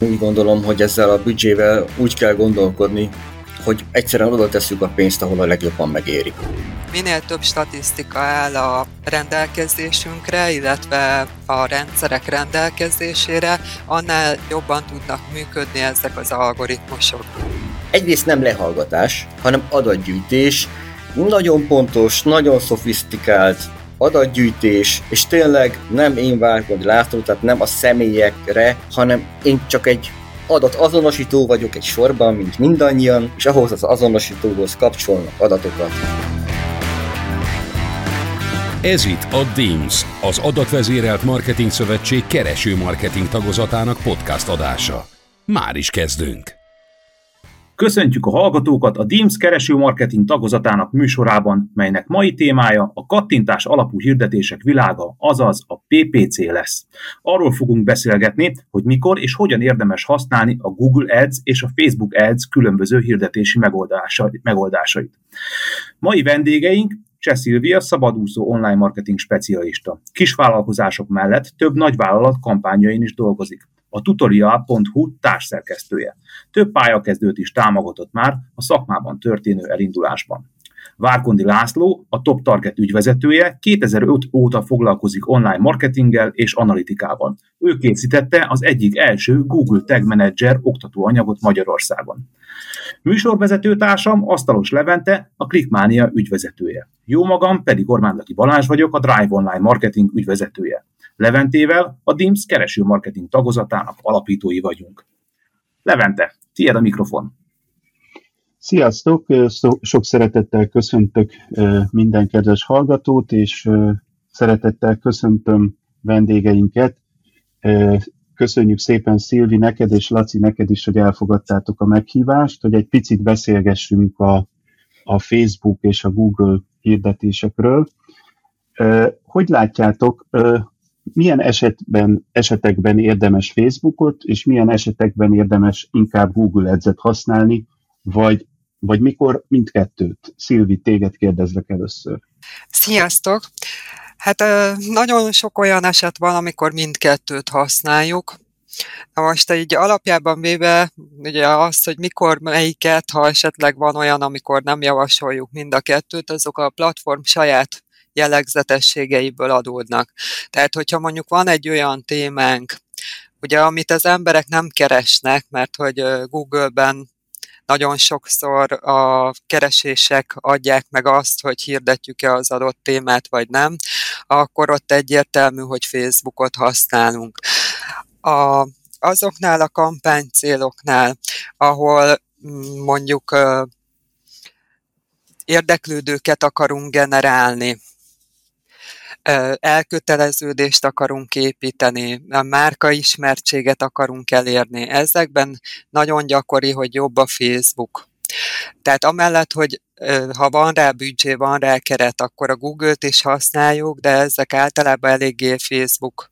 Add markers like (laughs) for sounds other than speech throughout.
Úgy gondolom, hogy ezzel a büdzsével úgy kell gondolkodni, hogy egyszerűen oda tesszük a pénzt, ahol a legjobban megéri. Minél több statisztika áll a rendelkezésünkre, illetve a rendszerek rendelkezésére, annál jobban tudnak működni ezek az algoritmusok. Egyrészt nem lehallgatás, hanem adatgyűjtés, nagyon pontos, nagyon szofisztikált adatgyűjtés, és tényleg nem én Várkony László, tehát nem a személyekre, hanem én csak egy adat azonosító vagyok egy sorban, mint mindannyian, és ahhoz az azonosítóhoz kapcsolnak adatokat. Ez itt a DIMS, az Adatvezérelt Marketing Szövetség kereső marketing tagozatának podcast adása. Már is kezdünk! Köszöntjük a hallgatókat a DIMS kereső marketing tagozatának műsorában, melynek mai témája a kattintás alapú hirdetések világa, azaz a PPC lesz. Arról fogunk beszélgetni, hogy mikor és hogyan érdemes használni a Google Ads és a Facebook Ads különböző hirdetési megoldásait. Mai vendégeink Cseh Szilvia szabadúszó online marketing specialista. Kisvállalkozások mellett több nagyvállalat kampányain is dolgozik. A tutorial.hu társszerkesztője. Több pályakezdőt is támogatott már a szakmában történő elindulásban. Várkondi László, a Top Target ügyvezetője, 2005 óta foglalkozik online marketinggel és analitikával. Ő készítette az egyik első Google Tag Manager oktatóanyagot Magyarországon. Műsorvezető társam Asztalos Levente, a Clickmania ügyvezetője. Jó magam pedig Ormánlaki Balázs vagyok, a Drive Online Marketing ügyvezetője. Leventével a DIMS kereső marketing tagozatának alapítói vagyunk. Levente, tiéd a mikrofon. Sziasztok! Sok szeretettel köszöntök minden kedves hallgatót, és szeretettel köszöntöm vendégeinket. Köszönjük szépen Szilvi neked és Laci neked is, hogy elfogadtátok a meghívást, hogy egy picit beszélgessünk a, a Facebook és a Google hirdetésekről. Hogy látjátok, milyen esetben, esetekben érdemes Facebookot, és milyen esetekben érdemes inkább Google Ads-et használni, vagy, vagy mikor mindkettőt? Szilvi, téged kérdezlek először. Sziasztok! Hát nagyon sok olyan eset van, amikor mindkettőt használjuk. Na most így alapjában véve ugye az, hogy mikor melyiket, ha esetleg van olyan, amikor nem javasoljuk mind a kettőt, azok a platform saját jellegzetességeiből adódnak. Tehát, hogyha mondjuk van egy olyan témánk, ugye, amit az emberek nem keresnek, mert hogy Google-ben nagyon sokszor a keresések adják meg azt, hogy hirdetjük-e az adott témát, vagy nem, akkor ott egyértelmű, hogy Facebookot használunk. A, azoknál a kampánycéloknál, ahol mm, mondjuk érdeklődőket akarunk generálni, elköteleződést akarunk építeni, a márka ismertséget akarunk elérni. Ezekben nagyon gyakori, hogy jobb a Facebook. Tehát amellett, hogy ha van rá büdzsé, van rá keret, akkor a Google-t is használjuk, de ezek általában eléggé Facebook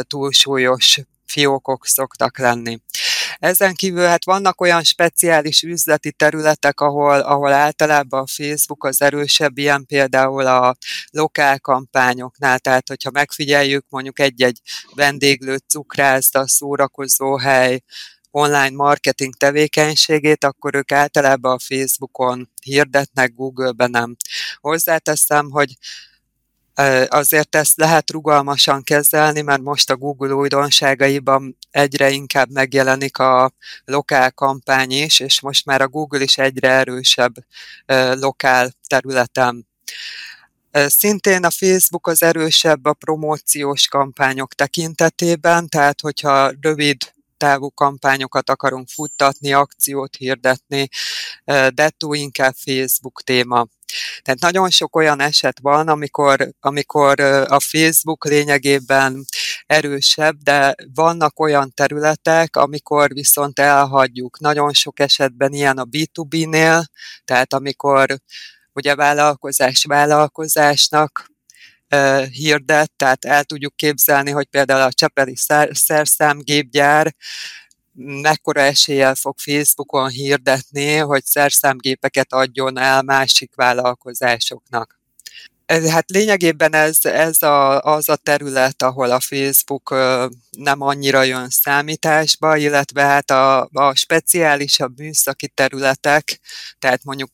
túlsúlyos fiókok szoktak lenni. Ezen kívül hát vannak olyan speciális üzleti területek, ahol, ahol általában a Facebook az erősebb, ilyen például a lokál kampányoknál, tehát hogyha megfigyeljük mondjuk egy-egy vendéglő cukrászda, szórakozóhely, online marketing tevékenységét, akkor ők általában a Facebookon hirdetnek, Google-ben nem. Hozzáteszem, hogy Azért ezt lehet rugalmasan kezelni, mert most a Google újdonságaiban egyre inkább megjelenik a lokál kampány is, és most már a Google is egyre erősebb lokál területen. Szintén a Facebook az erősebb a promóciós kampányok tekintetében, tehát hogyha rövid távú kampányokat akarunk futtatni, akciót hirdetni, dettó inkább Facebook téma. Tehát nagyon sok olyan eset van, amikor, amikor a Facebook lényegében erősebb, de vannak olyan területek, amikor viszont elhagyjuk. Nagyon sok esetben ilyen a B2B-nél, tehát amikor ugye vállalkozás vállalkozásnak hirdet, tehát el tudjuk képzelni, hogy például a Csepeli szerszámgépgyár mekkora eséllyel fog Facebookon hirdetni, hogy szerszámgépeket adjon el másik vállalkozásoknak. Hát lényegében ez, ez a, az a terület, ahol a Facebook nem annyira jön számításba, illetve hát a, a speciálisabb műszaki területek, tehát mondjuk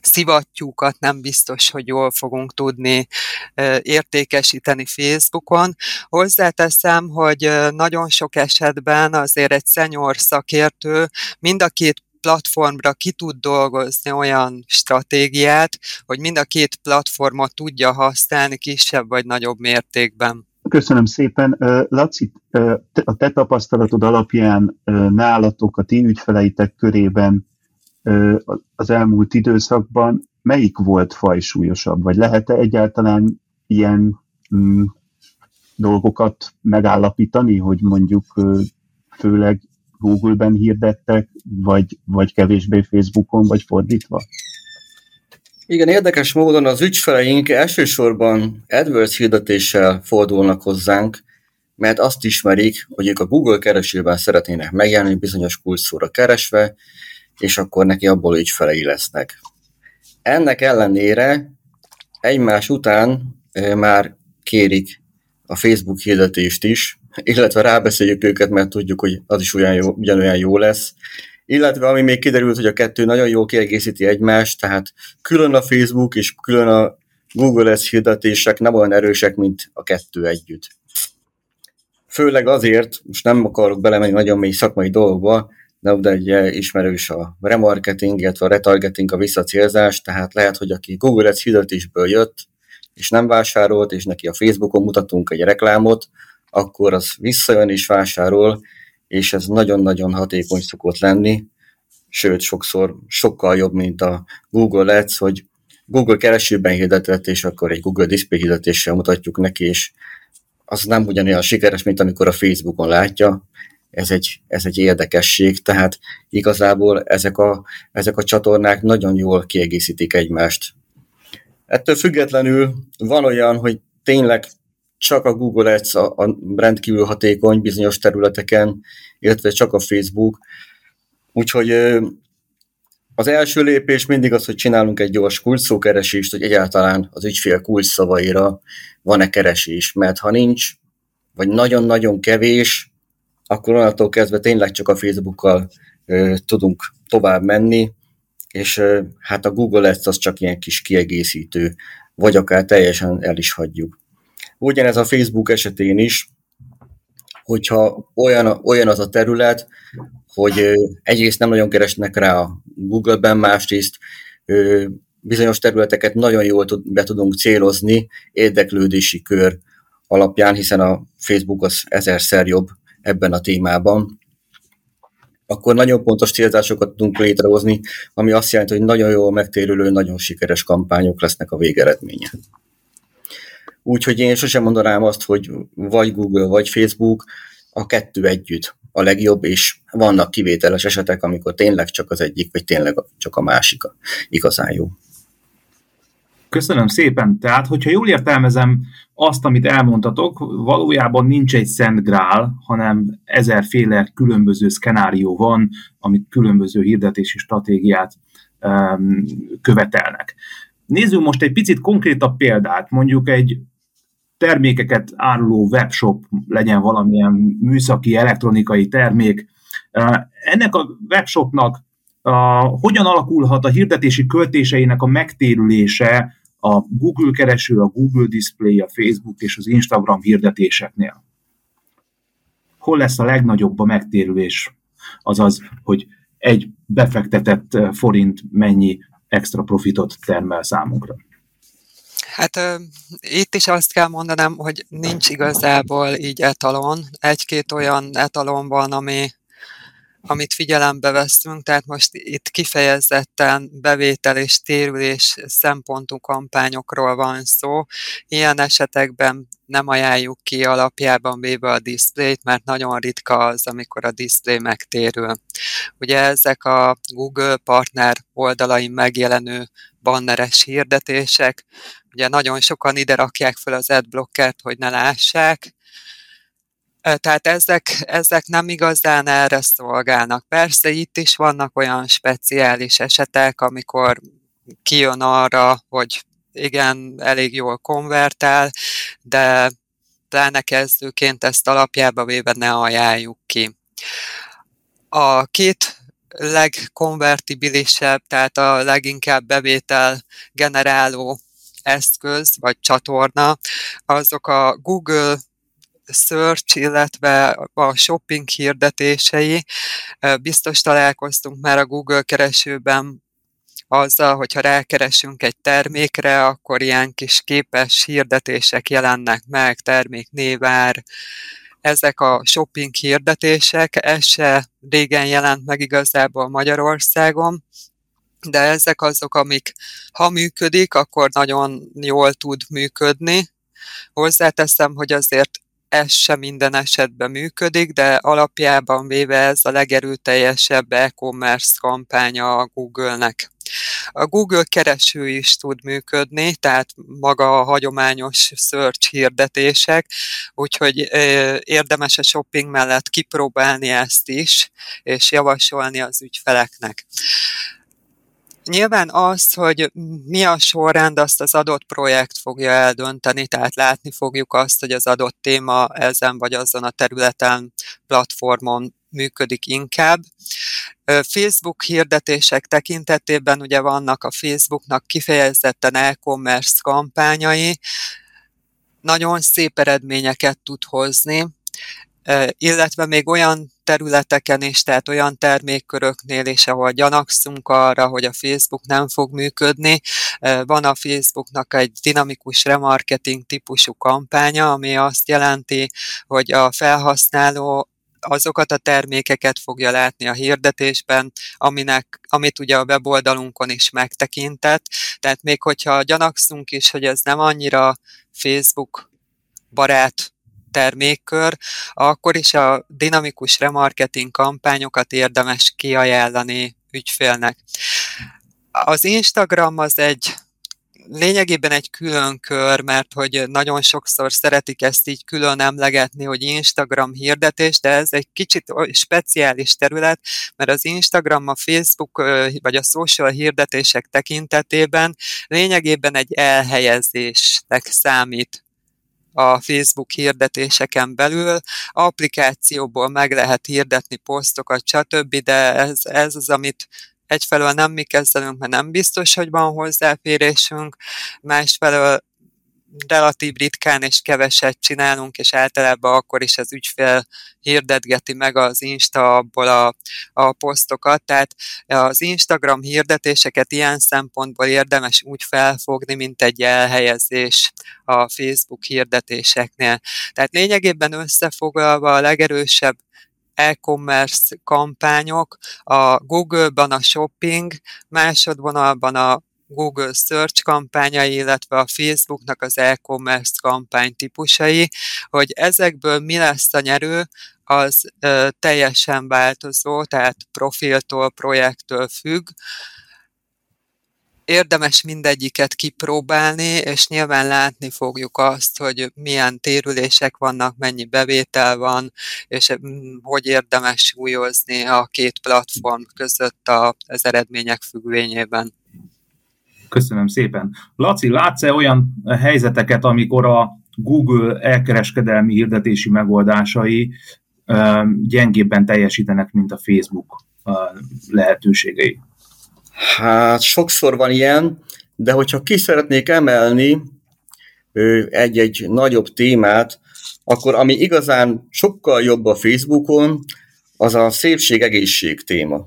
szivattyúkat nem biztos, hogy jól fogunk tudni értékesíteni Facebookon. Hozzáteszem, hogy nagyon sok esetben azért egy szenyor szakértő mind a két platformra ki tud dolgozni olyan stratégiát, hogy mind a két platformot tudja használni kisebb vagy nagyobb mértékben. Köszönöm szépen. Laci, a te tapasztalatod alapján nálatok, a ti ügyfeleitek körében az elmúlt időszakban melyik volt fajsúlyosabb, vagy lehet-e egyáltalán ilyen mm, dolgokat megállapítani, hogy mondjuk főleg Google-ben hirdettek, vagy, vagy kevésbé Facebookon, vagy fordítva? Igen, érdekes módon az ügyfeleink elsősorban AdWords hirdetéssel fordulnak hozzánk, mert azt ismerik, hogy ők a Google keresőben szeretnének megjelenni bizonyos kulcsszóra keresve, és akkor neki abból ügyfelei lesznek. Ennek ellenére egymás után már kérik a Facebook hirdetést is, illetve rábeszéljük őket, mert tudjuk, hogy az is olyan jó, ugyanolyan jó lesz. Illetve ami még kiderült, hogy a kettő nagyon jól kiegészíti egymást, tehát külön a Facebook és külön a Google Ads hirdetések nem olyan erősek, mint a kettő együtt. Főleg azért, most nem akarok belemenni nagyon mély szakmai dolgokba, de ugye ismerős a remarketing, illetve a retargeting, a visszacélzás, tehát lehet, hogy aki Google Ads hirdetésből jött, és nem vásárolt, és neki a Facebookon mutatunk egy reklámot, akkor az visszajön és vásárol, és ez nagyon-nagyon hatékony szokott lenni, sőt, sokszor sokkal jobb, mint a Google Ads, hogy Google keresőben hirdetett, és akkor egy Google Display hirdetéssel mutatjuk neki, és az nem ugyanolyan sikeres, mint amikor a Facebookon látja, ez egy, ez egy érdekesség, tehát igazából ezek a, ezek a csatornák nagyon jól kiegészítik egymást. Ettől függetlenül van olyan, hogy tényleg csak a Google Ads a, a rendkívül hatékony bizonyos területeken, illetve csak a Facebook. Úgyhogy az első lépés mindig az, hogy csinálunk egy gyors kulcsszókeresést, hogy egyáltalán az ügyfél kulcsszavaira van-e keresés, mert ha nincs, vagy nagyon-nagyon kevés, akkor onnantól kezdve tényleg csak a Facebookkal tudunk tovább menni, és hát a Google Ads az csak ilyen kis kiegészítő, vagy akár teljesen el is hagyjuk. Ugyanez a Facebook esetén is, hogyha olyan, olyan az a terület, hogy ö, egyrészt nem nagyon keresnek rá a Google-ben, másrészt bizonyos területeket nagyon jól tud, be tudunk célozni érdeklődési kör alapján, hiszen a Facebook az ezerszer jobb ebben a témában, akkor nagyon pontos célzásokat tudunk létrehozni, ami azt jelenti, hogy nagyon jól megtérülő, nagyon sikeres kampányok lesznek a végeredménye. Úgyhogy én sosem mondanám azt, hogy vagy Google, vagy Facebook, a kettő együtt a legjobb, és vannak kivételes esetek, amikor tényleg csak az egyik, vagy tényleg csak a másik igazán jó. Köszönöm szépen. Tehát, hogyha jól értelmezem azt, amit elmondtatok, valójában nincs egy szent grál, hanem ezerféle különböző szkenárió van, amit különböző hirdetési stratégiát um, követelnek. Nézzünk most egy picit konkrétabb példát, mondjuk egy termékeket áruló webshop, legyen valamilyen műszaki, elektronikai termék. Ennek a webshopnak hogyan alakulhat a hirdetési költéseinek a megtérülése a Google kereső, a Google Display, a Facebook és az Instagram hirdetéseknél. Hol lesz a legnagyobb a megtérülés? Azaz, hogy egy befektetett eh, forint mennyi extra profitot termel számunkra. Hát uh, itt is azt kell mondanom, hogy nincs igazából így etalon. Egy-két olyan etalon van, ami amit figyelembe veszünk, tehát most itt kifejezetten bevétel és térülés szempontú kampányokról van szó. Ilyen esetekben nem ajánljuk ki alapjában véve a diszplét, mert nagyon ritka az, amikor a diszplé megtérül. Ugye ezek a Google partner oldalain megjelenő banneres hirdetések, ugye nagyon sokan ide rakják fel az adblockert, hogy ne lássák, tehát ezek, ezek nem igazán erre szolgálnak. Persze itt is vannak olyan speciális esetek, amikor kijön arra, hogy igen, elég jól konvertál, de pláne kezdőként ezt alapjába véve ne ajánljuk ki. A két legkonvertibilisebb, tehát a leginkább bevétel generáló eszköz vagy csatorna, azok a Google search, illetve a shopping hirdetései. Biztos találkoztunk már a Google keresőben azzal, hogyha rákeresünk egy termékre, akkor ilyen kis képes hirdetések jelennek meg, termék névár, ezek a shopping hirdetések, ez se régen jelent meg igazából Magyarországon, de ezek azok, amik ha működik, akkor nagyon jól tud működni. Hozzáteszem, hogy azért ez sem minden esetben működik, de alapjában véve ez a legerőteljesebb e-commerce kampánya a Google-nek. A Google kereső is tud működni, tehát maga a hagyományos search hirdetések, úgyhogy érdemes a shopping mellett kipróbálni ezt is, és javasolni az ügyfeleknek. Nyilván azt, hogy mi a sorrend, azt az adott projekt fogja eldönteni, tehát látni fogjuk azt, hogy az adott téma ezen vagy azon a területen, platformon működik inkább. Facebook hirdetések tekintetében ugye vannak a Facebooknak kifejezetten e-commerce kampányai, nagyon szép eredményeket tud hozni, illetve még olyan területeken is, tehát olyan termékköröknél is, ahol gyanakszunk arra, hogy a Facebook nem fog működni. Van a Facebooknak egy dinamikus remarketing típusú kampánya, ami azt jelenti, hogy a felhasználó azokat a termékeket fogja látni a hirdetésben, aminek, amit ugye a weboldalunkon is megtekintett. Tehát még hogyha gyanakszunk is, hogy ez nem annyira Facebook barát termékkör, akkor is a dinamikus remarketing kampányokat érdemes kiajánlani ügyfélnek. Az Instagram az egy lényegében egy külön kör, mert hogy nagyon sokszor szeretik ezt így külön emlegetni, hogy Instagram hirdetés, de ez egy kicsit speciális terület, mert az Instagram, a Facebook vagy a social hirdetések tekintetében lényegében egy elhelyezésnek számít a Facebook hirdetéseken belül. Applikációból meg lehet hirdetni posztokat, stb., de ez, ez az, amit egyfelől nem mi kezdenünk, mert nem biztos, hogy van hozzáférésünk, másfelől relatív ritkán és keveset csinálunk, és általában akkor is az ügyfél hirdetgeti meg az Insta abból a, a posztokat, tehát az Instagram hirdetéseket ilyen szempontból érdemes úgy felfogni, mint egy elhelyezés a Facebook hirdetéseknél. Tehát lényegében összefoglalva a legerősebb e-commerce kampányok, a Google-ban a shopping, másodvonalban a Google Search kampányai, illetve a Facebooknak az e-commerce kampány típusai, hogy ezekből mi lesz a nyerő, az ö, teljesen változó, tehát profiltól, projektől függ érdemes mindegyiket kipróbálni, és nyilván látni fogjuk azt, hogy milyen térülések vannak, mennyi bevétel van, és mm, hogy érdemes súlyozni a két platform között az eredmények függvényében. Köszönöm szépen. Laci, látsz-e olyan helyzeteket, amikor a Google elkereskedelmi hirdetési megoldásai gyengébben teljesítenek, mint a Facebook lehetőségei? Hát sokszor van ilyen, de hogyha ki szeretnék emelni egy-egy nagyobb témát, akkor ami igazán sokkal jobb a Facebookon, az a szépség-egészség téma.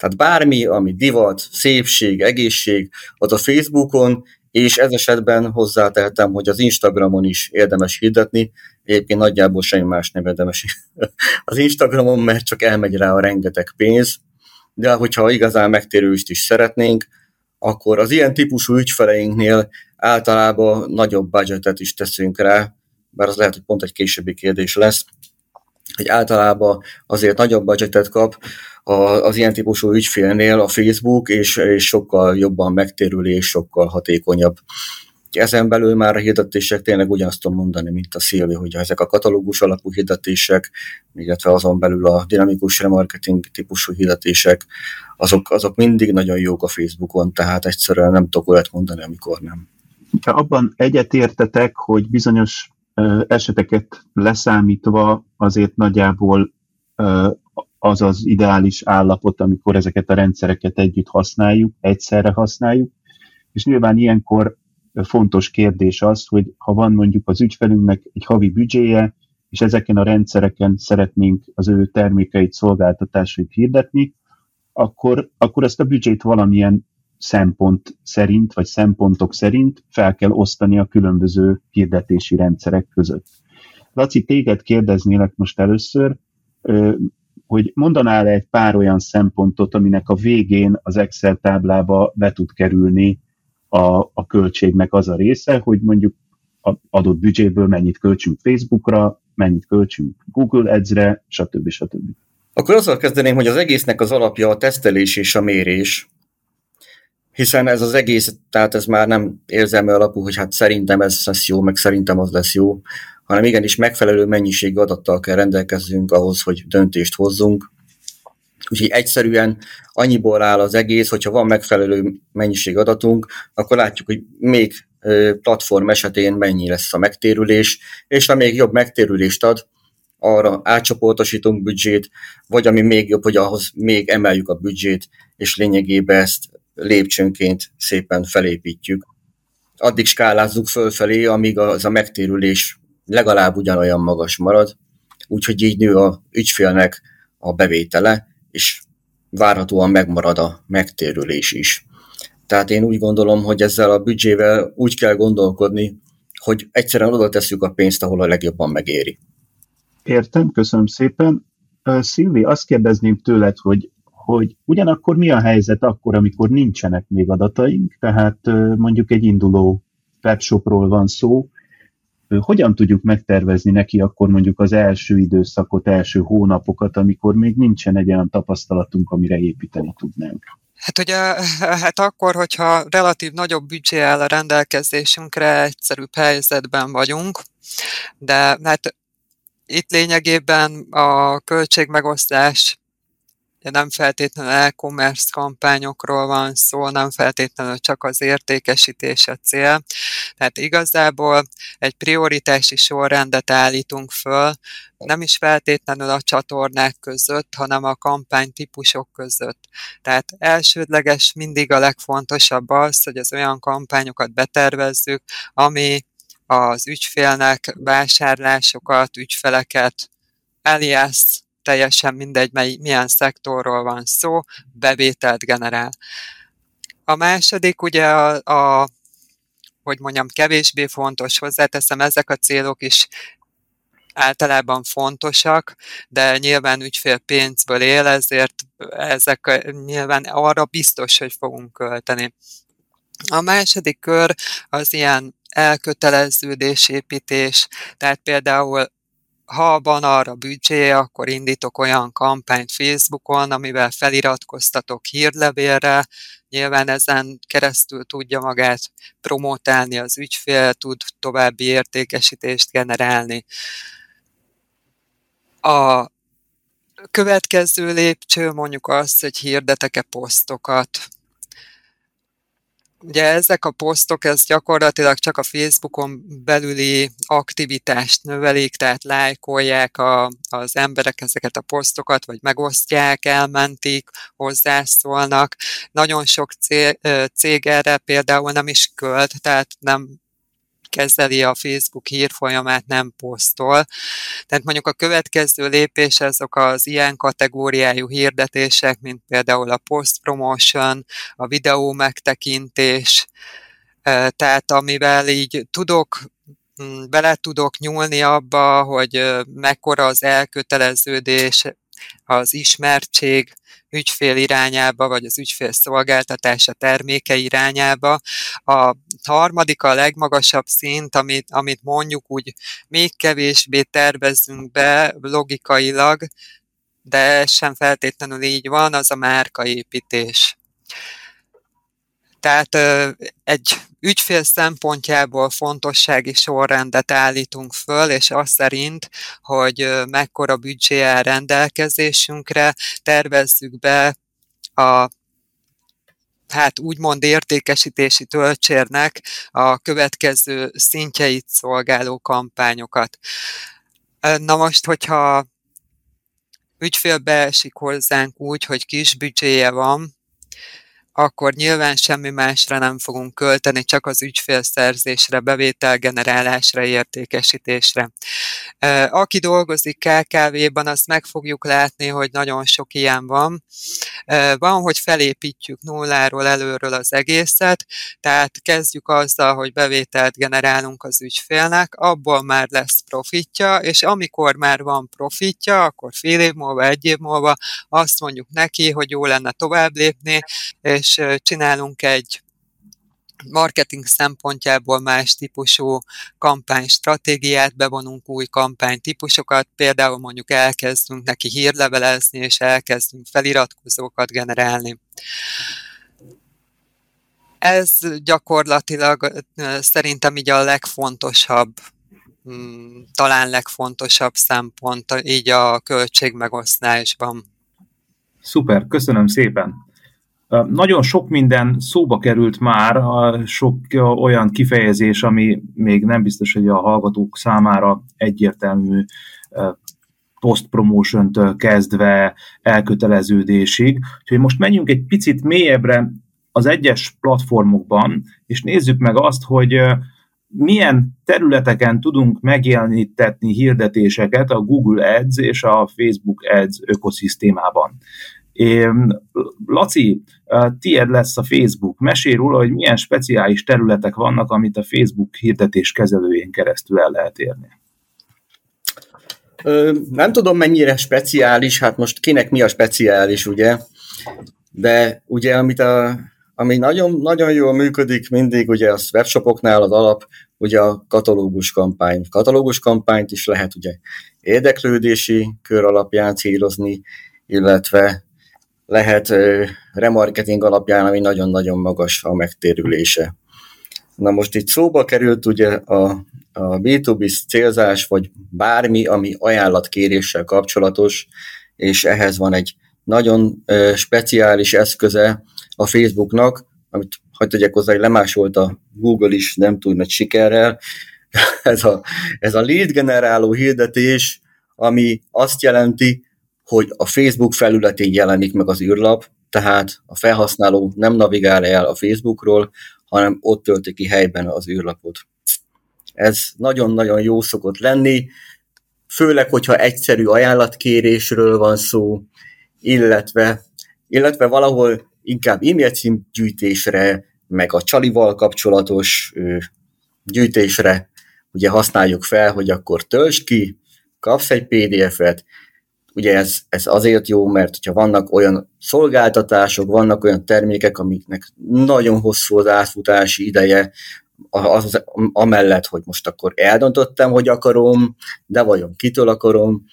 Tehát bármi, ami divat, szépség, egészség, az a Facebookon, és ez esetben hozzátehetem, hogy az Instagramon is érdemes hirdetni, egyébként nagyjából semmi más nem érdemes (laughs) az Instagramon, mert csak elmegy rá a rengeteg pénz, de hogyha igazán megtérülést is szeretnénk, akkor az ilyen típusú ügyfeleinknél általában nagyobb budgetet is teszünk rá, bár az lehet, hogy pont egy későbbi kérdés lesz, hogy általában azért nagyobb budgetet kap az ilyen típusú ügyfélnél a Facebook, és, és sokkal jobban megtérül és sokkal hatékonyabb. Ezen belül már a hirdetések tényleg ugyanazt tudom mondani, mint a Szilvi, hogy ezek a katalógus alapú hirdetések, illetve azon belül a dinamikus remarketing típusú hirdetések, azok, azok mindig nagyon jók a Facebookon, tehát egyszerűen nem tudok olyat mondani, amikor nem. hogyha abban egyetértetek, hogy bizonyos eseteket leszámítva azért nagyjából az az ideális állapot, amikor ezeket a rendszereket együtt használjuk, egyszerre használjuk, és nyilván ilyenkor fontos kérdés az, hogy ha van mondjuk az ügyfelünknek egy havi büdzséje, és ezeken a rendszereken szeretnénk az ő termékeit, szolgáltatásait hirdetni, akkor, akkor ezt a büdzsét valamilyen szempont szerint, vagy szempontok szerint fel kell osztani a különböző hirdetési rendszerek között. Laci, téged kérdeznélek most először, hogy mondanál -e egy pár olyan szempontot, aminek a végén az Excel táblába be tud kerülni a, a költségnek az a része, hogy mondjuk a adott büdzséből mennyit költsünk Facebookra, mennyit költsünk Google Ads-re, stb. stb. Akkor azzal kezdeném, hogy az egésznek az alapja a tesztelés és a mérés, hiszen ez az egész, tehát ez már nem érzelmi alapú, hogy hát szerintem ez lesz jó, meg szerintem az lesz jó, hanem igenis megfelelő mennyiségű adattal kell rendelkezzünk ahhoz, hogy döntést hozzunk. Úgyhogy egyszerűen annyiból áll az egész, hogyha van megfelelő mennyiség adatunk, akkor látjuk, hogy még platform esetén mennyi lesz a megtérülés, és ha még jobb megtérülést ad, arra átcsoportosítunk büdzsét, vagy ami még jobb, hogy ahhoz még emeljük a büdzsét, és lényegében ezt lépcsőnként szépen felépítjük. Addig skálázzuk fölfelé, amíg az a megtérülés legalább ugyanolyan magas marad, úgyhogy így nő a ügyfélnek a bevétele, és várhatóan megmarad a megtérülés is. Tehát én úgy gondolom, hogy ezzel a büdzsével úgy kell gondolkodni, hogy egyszerűen oda tesszük a pénzt, ahol a legjobban megéri. Értem, köszönöm szépen. Szilvi, azt kérdezném tőled, hogy hogy ugyanakkor mi a helyzet akkor, amikor nincsenek még adataink, tehát mondjuk egy induló webshopról van szó, hogyan tudjuk megtervezni neki akkor mondjuk az első időszakot, első hónapokat, amikor még nincsen egy olyan tapasztalatunk, amire építeni tudnánk? Hát ugye, hát akkor, hogyha relatív nagyobb büdzsé áll a rendelkezésünkre, egyszerűbb helyzetben vagyunk, de hát itt lényegében a költségmegosztás nem feltétlenül e-commerce kampányokról van szó, nem feltétlenül csak az értékesítés a cél. Tehát igazából egy prioritási sorrendet állítunk föl, nem is feltétlenül a csatornák között, hanem a kampánytípusok között. Tehát elsődleges mindig a legfontosabb az, hogy az olyan kampányokat betervezzük, ami az ügyfélnek vásárlásokat, ügyfeleket eljász teljesen mindegy, mely, milyen szektorról van szó, bevételt generál. A második ugye a, a hogy mondjam, kevésbé fontos, hozzáteszem, ezek a célok is általában fontosak, de nyilván ügyfél pénzből él, ezért ezek nyilván arra biztos, hogy fogunk költeni. A második kör az ilyen elköteleződésépítés, tehát például ha van arra büdzsé, akkor indítok olyan kampányt Facebookon, amivel feliratkoztatok hírlevélre, nyilván ezen keresztül tudja magát promotálni az ügyfél, tud további értékesítést generálni. A következő lépcső mondjuk az, hogy hirdetek-e posztokat, Ugye ezek a posztok, ez gyakorlatilag csak a Facebookon belüli aktivitást növelik, tehát lájkolják a, az emberek ezeket a posztokat, vagy megosztják, elmentik, hozzászólnak. Nagyon sok cég, cég erre például nem is költ, tehát nem kezeli a Facebook hírfolyamát, nem posztol. Tehát mondjuk a következő lépés azok az ilyen kategóriájú hirdetések, mint például a post promotion, a videó megtekintés, tehát amivel így tudok mm, bele tudok nyúlni abba, hogy mekkora az elköteleződés, az ismertség ügyfél irányába, vagy az ügyfél szolgáltatása terméke irányába. A harmadik a legmagasabb szint, amit, amit mondjuk úgy még kevésbé tervezünk be logikailag, de sem feltétlenül így van, az a márkaépítés. Tehát egy ügyfél szempontjából fontossági sorrendet állítunk föl, és azt szerint, hogy mekkora büdzsé áll rendelkezésünkre, tervezzük be a hát úgymond értékesítési töltsérnek a következő szintjeit szolgáló kampányokat. Na most, hogyha ügyfél beesik hozzánk úgy, hogy kis büdzséje van, akkor nyilván semmi másra nem fogunk költeni, csak az ügyfélszerzésre, bevételgenerálásra, értékesítésre. Aki dolgozik KKV-ban, azt meg fogjuk látni, hogy nagyon sok ilyen van. Van, hogy felépítjük nulláról, előről az egészet, tehát kezdjük azzal, hogy bevételt generálunk az ügyfélnek, abból már lesz profitja, és amikor már van profitja, akkor fél év múlva, egy év múlva azt mondjuk neki, hogy jó lenne tovább lépni, és csinálunk egy marketing szempontjából más típusú kampánystratégiát, bevonunk új kampánytípusokat, például mondjuk elkezdünk neki hírlevelezni, és elkezdünk feliratkozókat generálni. Ez gyakorlatilag szerintem így a legfontosabb, mm, talán legfontosabb szempont így a költségmegosztásban. Szuper, köszönöm szépen! Nagyon sok minden szóba került már, sok olyan kifejezés, ami még nem biztos, hogy a hallgatók számára egyértelmű post-promotion-től kezdve elköteleződésig. Úgyhogy most menjünk egy picit mélyebbre az egyes platformokban, és nézzük meg azt, hogy milyen területeken tudunk megjelenítetni hirdetéseket a Google Ads és a Facebook Ads ökoszisztémában. Laci, tied lesz a Facebook. Mesélj róla, hogy milyen speciális területek vannak, amit a Facebook hirdetés kezelőjén keresztül el lehet érni. Nem tudom mennyire speciális, hát most kinek mi a speciális, ugye? De ugye, amit a, ami nagyon, nagyon jól működik mindig, ugye a webshopoknál az alap, ugye a katalógus kampány. Katalógus kampányt is lehet ugye érdeklődési kör alapján célozni, illetve lehet remarketing alapján, ami nagyon-nagyon magas a megtérülése. Na most itt szóba került ugye a, a B2B célzás, vagy bármi, ami ajánlatkéréssel kapcsolatos, és ehhez van egy nagyon speciális eszköze a Facebooknak, amit hagyd tegyek hozzá, hogy lemásolt a Google is nem túl nagy sikerrel. (laughs) ez, a, ez a lead generáló hirdetés, ami azt jelenti, hogy a Facebook felületén jelenik meg az űrlap, tehát a felhasználó nem navigál el a Facebookról, hanem ott tölti ki helyben az űrlapot. Ez nagyon-nagyon jó szokott lenni, főleg, hogyha egyszerű ajánlatkérésről van szó, illetve, illetve valahol inkább e-mail gyűjtésre, meg a csalival kapcsolatos ö, gyűjtésre ugye használjuk fel, hogy akkor töltsd ki, kapsz egy PDF-et, Ugye ez, ez azért jó, mert hogyha vannak olyan szolgáltatások, vannak olyan termékek, amiknek nagyon hosszú az átfutási ideje, az, az, amellett, hogy most akkor eldöntöttem, hogy akarom, de vajon kitől akarom,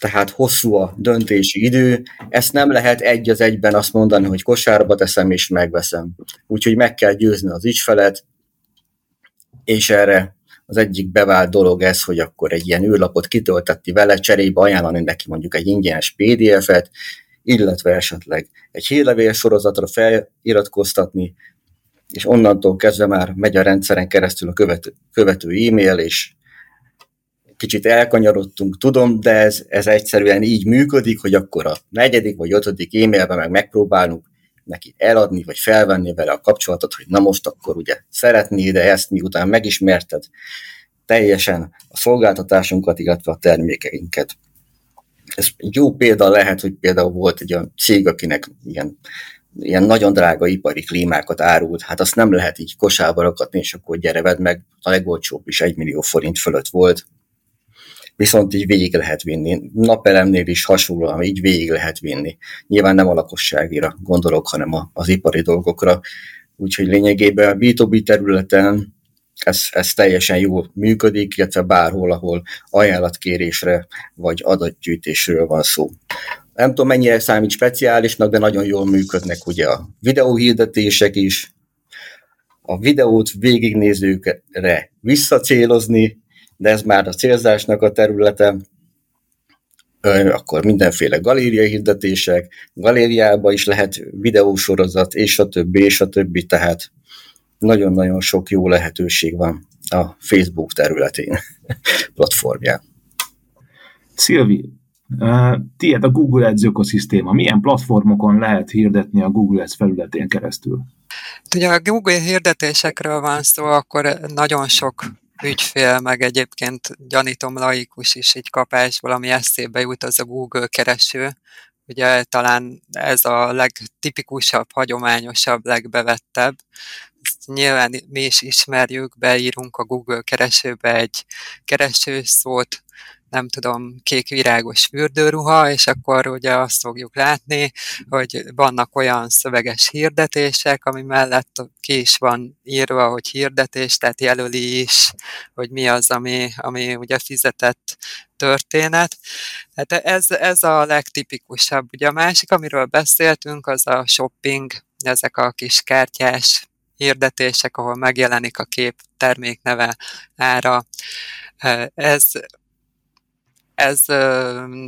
tehát hosszú a döntési idő, ezt nem lehet egy az egyben azt mondani, hogy kosárba teszem és megveszem. Úgyhogy meg kell győzni az ügyfelet, és erre az egyik bevált dolog ez, hogy akkor egy ilyen űrlapot kitölteti vele, cserébe ajánlani neki mondjuk egy ingyenes PDF-et, illetve esetleg egy hírlevél sorozatra feliratkoztatni, és onnantól kezdve már megy a rendszeren keresztül a követő, követő e-mail, és kicsit elkanyarodtunk, tudom, de ez, ez egyszerűen így működik, hogy akkor a negyedik vagy ötödik e-mailben meg megpróbálunk neki eladni, vagy felvenni vele a kapcsolatot, hogy na most akkor ugye szeretné, de ezt miután megismerted teljesen a szolgáltatásunkat, illetve a termékeinket. Ez jó példa lehet, hogy például volt egy olyan cég, akinek ilyen, ilyen nagyon drága ipari klímákat árult, hát azt nem lehet így kosába rakatni, és akkor gyere, vedd meg, a legolcsóbb is egy millió forint fölött volt, viszont így végig lehet vinni. Napelemnél is hasonlóan így végig lehet vinni. Nyilván nem a lakosságira gondolok, hanem az ipari dolgokra. Úgyhogy lényegében a B2B területen ez, ez teljesen jól működik, illetve bárhol, ahol ajánlatkérésre vagy adatgyűjtésről van szó. Nem tudom, mennyire számít speciálisnak, de nagyon jól működnek ugye a videóhirdetések is, a videót végignézőkre visszacélozni, de ez már a célzásnak a területe. akkor mindenféle galéria hirdetések, galériába is lehet videósorozat, és a többi, és a többi, tehát nagyon-nagyon sok jó lehetőség van a Facebook területén, (laughs) platformján. Szilvi, tiéd a Google Ads ökoszisztéma. Milyen platformokon lehet hirdetni a Google Ads felületén keresztül? Ugye a Google hirdetésekről van szó, akkor nagyon sok ügyfél, meg egyébként gyanítom laikus is így kapás, valami eszébe jut, az a Google kereső. Ugye talán ez a legtipikusabb, hagyományosabb, legbevettebb. Ezt nyilván mi is ismerjük, beírunk a Google keresőbe egy keresőszót, nem tudom, kék virágos fürdőruha, és akkor ugye azt fogjuk látni, hogy vannak olyan szöveges hirdetések, ami mellett ki is van írva, hogy hirdetés, tehát jelöli is, hogy mi az, ami, ami ugye fizetett történet. Hát ez, ez a legtipikusabb. Ugye a másik, amiről beszéltünk, az a shopping, ezek a kis kártyás hirdetések, ahol megjelenik a kép termékneve, ára. Ez ez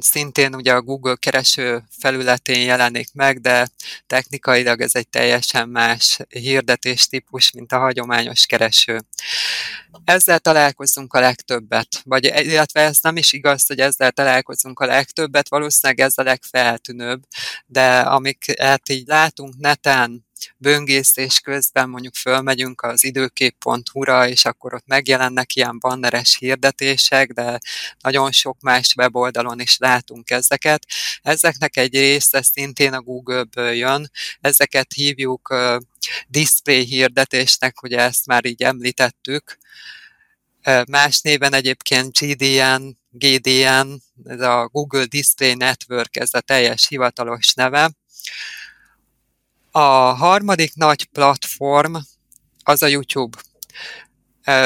szintén ugye a Google kereső felületén jelenik meg, de technikailag ez egy teljesen más hirdetés típus, mint a hagyományos kereső. Ezzel találkozunk a legtöbbet, vagy illetve ez nem is igaz, hogy ezzel találkozunk a legtöbbet, valószínűleg ez a legfeltűnőbb, de amiket így látunk neten, böngészés közben mondjuk fölmegyünk az időkép.hu-ra, és akkor ott megjelennek ilyen banneres hirdetések, de nagyon sok más weboldalon is látunk ezeket. Ezeknek egy része szintén a Google-ből jön, ezeket hívjuk display hirdetésnek, ugye ezt már így említettük, Más néven egyébként GDN, GDN, ez a Google Display Network, ez a teljes hivatalos neve. A harmadik nagy platform az a YouTube.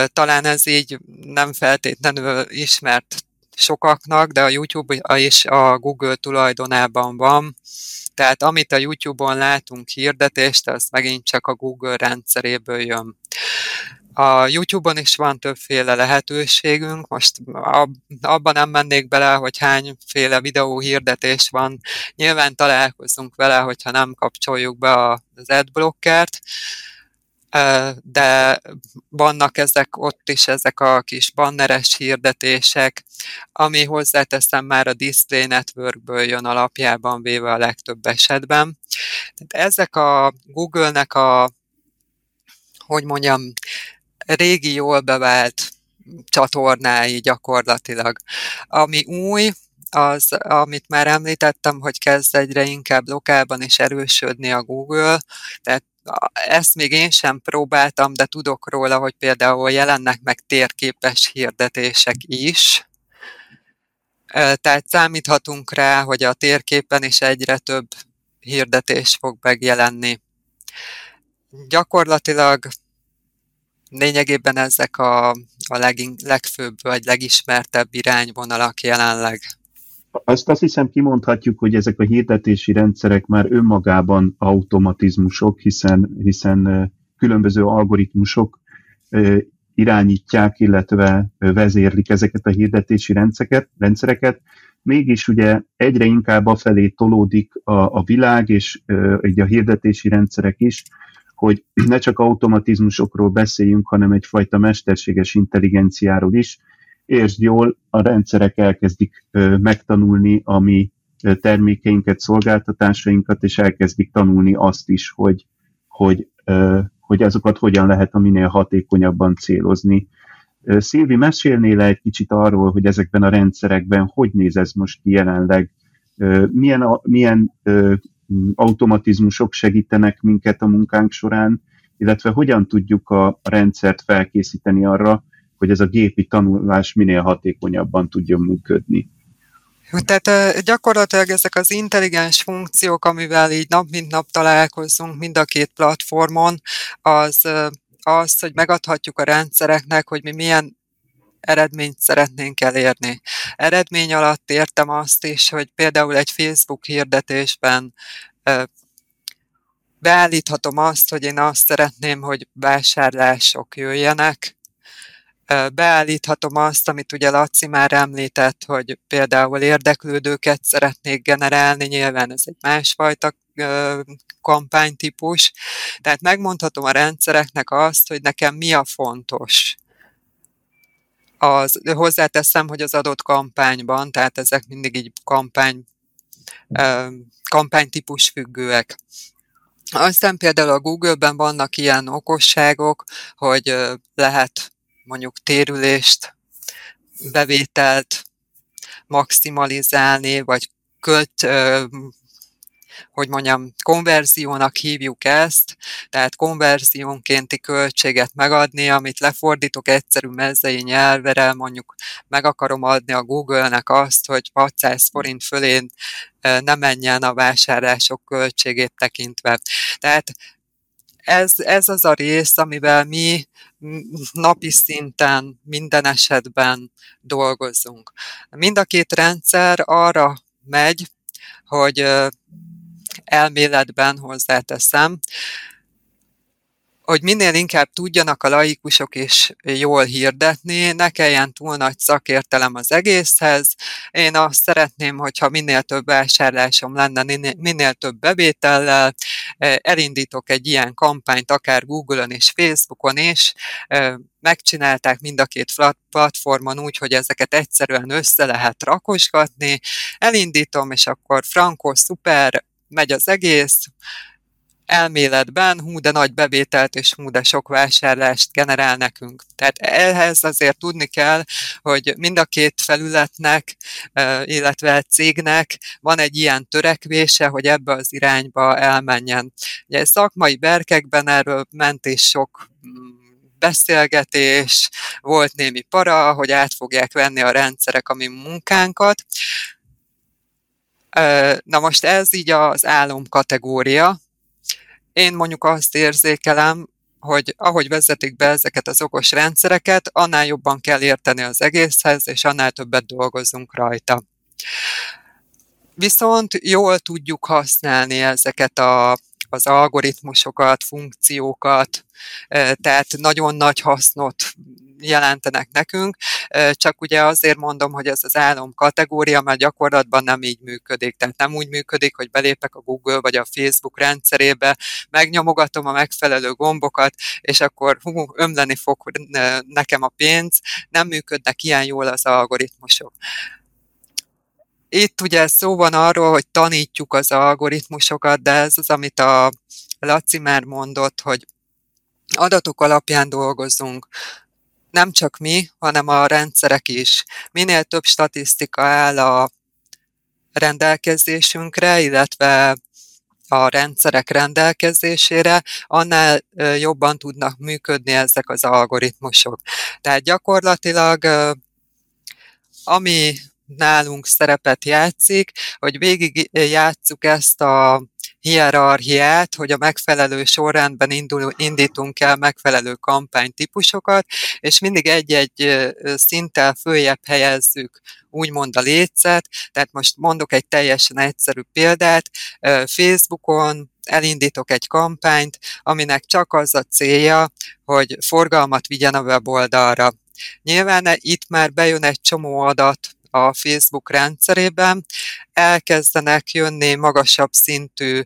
Talán ez így nem feltétlenül ismert sokaknak, de a YouTube is a Google tulajdonában van. Tehát amit a YouTube-on látunk hirdetést, az megint csak a Google rendszeréből jön. A YouTube-on is van többféle lehetőségünk, most abban nem mennék bele, hogy hányféle videó hirdetés van. Nyilván találkozunk vele, hogyha nem kapcsoljuk be az adblockert, de vannak ezek ott is, ezek a kis banneres hirdetések, ami hozzáteszem már a Display Networkből jön alapjában véve a legtöbb esetben. Tehát ezek a Google-nek a hogy mondjam, régi, jól bevált csatornái gyakorlatilag. Ami új, az, amit már említettem, hogy kezd egyre inkább lokálban is erősödni a Google, tehát ezt még én sem próbáltam, de tudok róla, hogy például jelennek meg térképes hirdetések is, tehát számíthatunk rá, hogy a térképen is egyre több hirdetés fog megjelenni. Gyakorlatilag lényegében ezek a, a legin, legfőbb vagy legismertebb irányvonalak jelenleg. Azt azt hiszem kimondhatjuk, hogy ezek a hirdetési rendszerek már önmagában automatizmusok, hiszen, hiszen különböző algoritmusok irányítják, illetve vezérlik ezeket a hirdetési rendszereket, rendszereket. Mégis ugye egyre inkább afelé tolódik a, a világ, és a hirdetési rendszerek is, hogy (clears throat) ne csak automatizmusokról beszéljünk, hanem egyfajta mesterséges intelligenciáról is. Értsd jól, a rendszerek elkezdik megtanulni a mi termékeinket, szolgáltatásainkat, és elkezdik tanulni azt is, hogy, hogy, hogy azokat hogyan lehet a minél hatékonyabban célozni. Szilvi, mesélnél egy kicsit arról, hogy ezekben a rendszerekben hogy néz ez most jelenleg, milyen, milyen automatizmusok segítenek minket a munkánk során, illetve hogyan tudjuk a rendszert felkészíteni arra, hogy ez a gépi tanulás minél hatékonyabban tudjon működni. Tehát gyakorlatilag ezek az intelligens funkciók, amivel így nap mint nap találkozunk mind a két platformon, az az, hogy megadhatjuk a rendszereknek, hogy mi milyen eredményt szeretnénk elérni. Eredmény alatt értem azt is, hogy például egy Facebook hirdetésben beállíthatom azt, hogy én azt szeretném, hogy vásárlások jöjjenek, beállíthatom azt, amit ugye Laci már említett, hogy például érdeklődőket szeretnék generálni, nyilván ez egy másfajta kampánytípus, tehát megmondhatom a rendszereknek azt, hogy nekem mi a fontos. Az, hozzáteszem, hogy az adott kampányban, tehát ezek mindig így kampány, kampánytípus függőek. Aztán például a Google-ben vannak ilyen okosságok, hogy lehet mondjuk térülést, bevételt maximalizálni, vagy költ, hogy mondjam, konverziónak hívjuk ezt, tehát konverziónkénti költséget megadni, amit lefordítok egyszerű mezei nyelvere, mondjuk meg akarom adni a Google-nek azt, hogy 600 forint fölé ne menjen a vásárlások költségét tekintve. Tehát ez, ez az a rész, amivel mi napi szinten minden esetben dolgozunk. Mind a két rendszer arra megy, hogy elméletben hozzáteszem, hogy minél inkább tudjanak a laikusok is jól hirdetni, ne kelljen túl nagy szakértelem az egészhez. Én azt szeretném, hogyha minél több vásárlásom lenne, minél több bevétellel, elindítok egy ilyen kampányt, akár Google-on és Facebookon is, megcsinálták mind a két platformon úgy, hogy ezeket egyszerűen össze lehet rakosgatni, elindítom, és akkor frankó, szuper, megy az egész, elméletben hú, de nagy bevételt és hú, de sok vásárlást generál nekünk. Tehát ehhez azért tudni kell, hogy mind a két felületnek, illetve cégnek van egy ilyen törekvése, hogy ebbe az irányba elmenjen. Ugye szakmai berkekben erről ment is sok mm, beszélgetés, volt némi para, hogy át fogják venni a rendszerek a mi munkánkat. Na most ez így az álom kategória, én mondjuk azt érzékelem, hogy ahogy vezetik be ezeket az okos rendszereket, annál jobban kell érteni az egészhez, és annál többet dolgozunk rajta. Viszont jól tudjuk használni ezeket a, az algoritmusokat, funkciókat, tehát nagyon nagy hasznot jelentenek nekünk, csak ugye azért mondom, hogy ez az álom kategória, mert gyakorlatban nem így működik. Tehát nem úgy működik, hogy belépek a Google vagy a Facebook rendszerébe, megnyomogatom a megfelelő gombokat, és akkor hú, ömleni fog nekem a pénz. Nem működnek ilyen jól az algoritmusok. Itt ugye szó van arról, hogy tanítjuk az algoritmusokat, de ez az, amit a Laci már mondott, hogy adatok alapján dolgozunk nem csak mi, hanem a rendszerek is. Minél több statisztika áll a rendelkezésünkre, illetve a rendszerek rendelkezésére, annál jobban tudnak működni ezek az algoritmusok. Tehát gyakorlatilag ami nálunk szerepet játszik, hogy végig játsszuk ezt a hierarchiát, hogy a megfelelő sorrendben indul, indítunk el megfelelő kampánytípusokat, és mindig egy-egy szinttel följebb helyezzük úgymond a létszet, tehát most mondok egy teljesen egyszerű példát, Facebookon elindítok egy kampányt, aminek csak az a célja, hogy forgalmat vigyen a weboldalra. Nyilván itt már bejön egy csomó adat a Facebook rendszerében, elkezdenek jönni magasabb szintű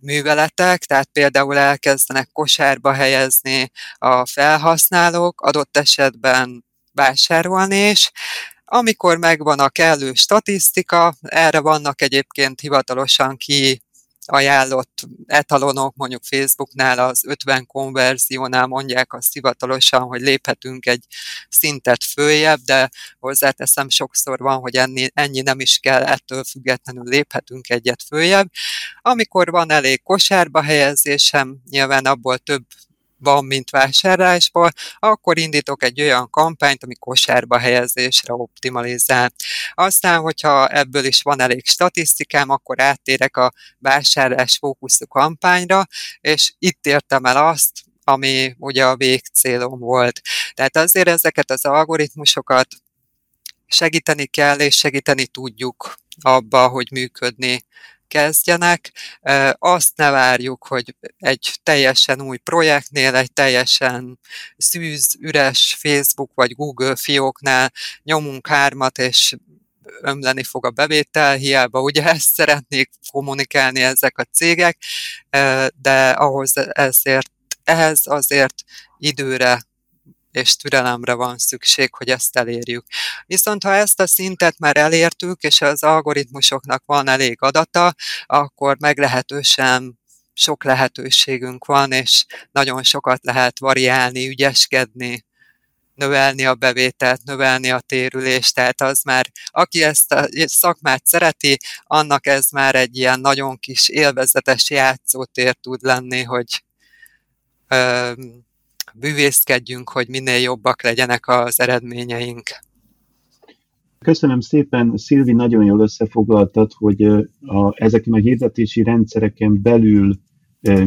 műveletek, tehát például elkezdenek kosárba helyezni a felhasználók, adott esetben vásárolni is, amikor megvan a kellő statisztika, erre vannak egyébként hivatalosan ki ajánlott etalonok, mondjuk Facebooknál az 50 konverziónál mondják azt hivatalosan, hogy léphetünk egy szintet följebb, de hozzáteszem sokszor van, hogy ennyi, ennyi nem is kell, ettől függetlenül léphetünk egyet följebb. Amikor van elég kosárba helyezésem, nyilván abból több van, mint vásárlásból, akkor indítok egy olyan kampányt, ami kosárba helyezésre optimalizál. Aztán, hogyha ebből is van elég statisztikám, akkor áttérek a vásárlás fókuszú kampányra, és itt értem el azt, ami ugye a végcélom volt. Tehát azért ezeket az algoritmusokat segíteni kell, és segíteni tudjuk abba, hogy működni kezdjenek. Azt ne várjuk, hogy egy teljesen új projektnél, egy teljesen szűz, üres Facebook vagy Google fióknál nyomunk hármat, és ömleni fog a bevétel, hiába ugye ezt szeretnék kommunikálni ezek a cégek, de ahhoz ezért, ehhez azért időre és türelemre van szükség, hogy ezt elérjük. Viszont ha ezt a szintet már elértük, és az algoritmusoknak van elég adata, akkor meglehetősen sok lehetőségünk van, és nagyon sokat lehet variálni, ügyeskedni, növelni a bevételt, növelni a térülést, tehát az már, aki ezt a szakmát szereti, annak ez már egy ilyen nagyon kis élvezetes játszótér tud lenni, hogy bűvészkedjünk, hogy minél jobbak legyenek az eredményeink. Köszönöm szépen, Szilvi, nagyon jól összefoglaltad, hogy a, ezeken a hirdetési rendszereken belül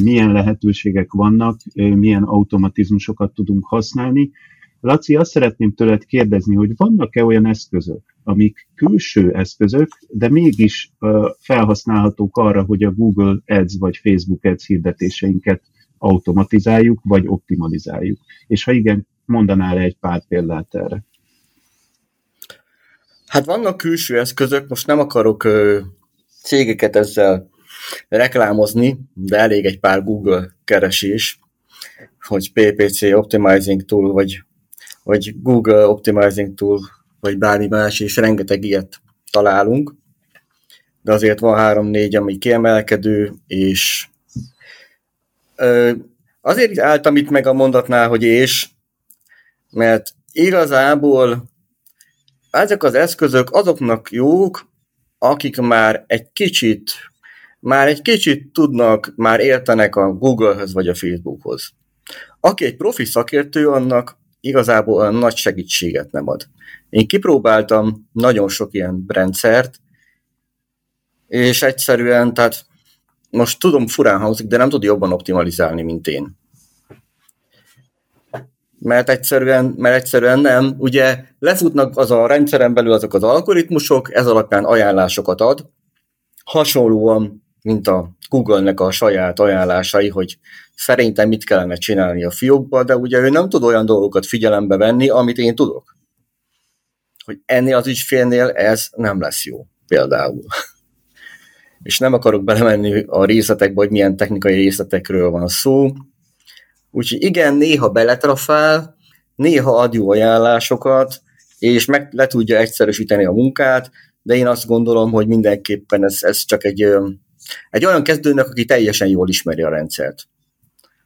milyen lehetőségek vannak, milyen automatizmusokat tudunk használni. Laci, azt szeretném tőled kérdezni, hogy vannak-e olyan eszközök, amik külső eszközök, de mégis felhasználhatók arra, hogy a Google Ads vagy Facebook Ads hirdetéseinket automatizáljuk, vagy optimalizáljuk. És ha igen, mondanál egy pár példát erre? Hát vannak külső eszközök, most nem akarok ö, cégeket ezzel reklámozni, de elég egy pár Google keresés, hogy PPC Optimizing Tool, vagy, vagy Google Optimizing Tool, vagy bármi más, és rengeteg ilyet találunk. De azért van három-négy, ami kiemelkedő, és azért álltam itt meg a mondatnál, hogy és, mert igazából ezek az eszközök azoknak jók, akik már egy kicsit, már egy kicsit tudnak, már értenek a Googlehez vagy a Facebookhoz. Aki egy profi szakértő, annak igazából olyan nagy segítséget nem ad. Én kipróbáltam nagyon sok ilyen rendszert, és egyszerűen, tehát most tudom, furán hangzik, de nem tud jobban optimalizálni, mint én. Mert egyszerűen, mert egyszerűen nem. Ugye lefutnak az a rendszeren belül azok az algoritmusok, ez alapján ajánlásokat ad, hasonlóan, mint a Google-nek a saját ajánlásai, hogy szerintem mit kellene csinálni a fiókba, de ugye ő nem tud olyan dolgokat figyelembe venni, amit én tudok. Hogy ennél az ügyfélnél ez nem lesz jó, például és nem akarok belemenni a részletekbe, hogy milyen technikai részletekről van szó. Úgyhogy igen, néha beletrafál, néha ad jó ajánlásokat, és meg le tudja egyszerűsíteni a munkát, de én azt gondolom, hogy mindenképpen ez, ez csak egy, egy olyan kezdőnek, aki teljesen jól ismeri a rendszert.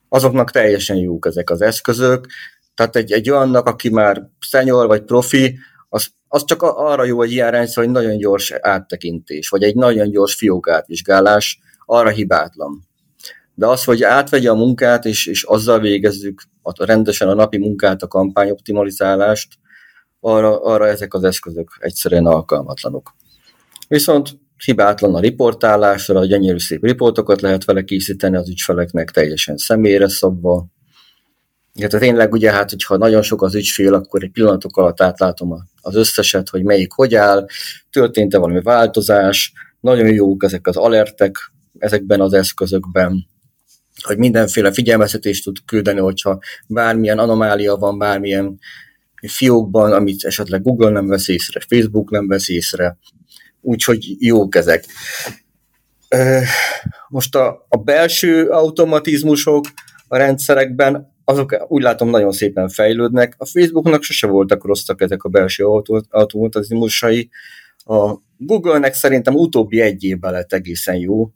Azoknak teljesen jók ezek az eszközök, tehát egy, egy olyannak, aki már szenyor vagy profi, az, az csak arra jó egy ilyen hogy nagyon gyors áttekintés, vagy egy nagyon gyors fiók átvizsgálás, arra hibátlan. De az, hogy átvegye a munkát, és, és azzal végezzük a, rendesen a napi munkát, a kampányoptimalizálást, arra, arra ezek az eszközök egyszerűen alkalmatlanok. Viszont hibátlan a riportálásra, gyönyörű szép riportokat lehet vele készíteni az ügyfeleknek teljesen személyre szabva, igen, tehát tényleg ugye, hát, hogyha nagyon sok az ügyfél, akkor egy pillanatok alatt átlátom az összeset, hogy melyik hogy áll, történt-e valami változás, nagyon jók ezek az alertek ezekben az eszközökben, hogy mindenféle figyelmeztetést tud küldeni, hogyha bármilyen anomália van, bármilyen fiókban, amit esetleg Google nem vesz észre, Facebook nem vesz észre, úgyhogy jók ezek. Most a, a belső automatizmusok a rendszerekben azok úgy látom nagyon szépen fejlődnek. A Facebooknak sose voltak rosszak ezek a belső automatizmusai. A Google-nek szerintem utóbbi egy évben lett egészen jó.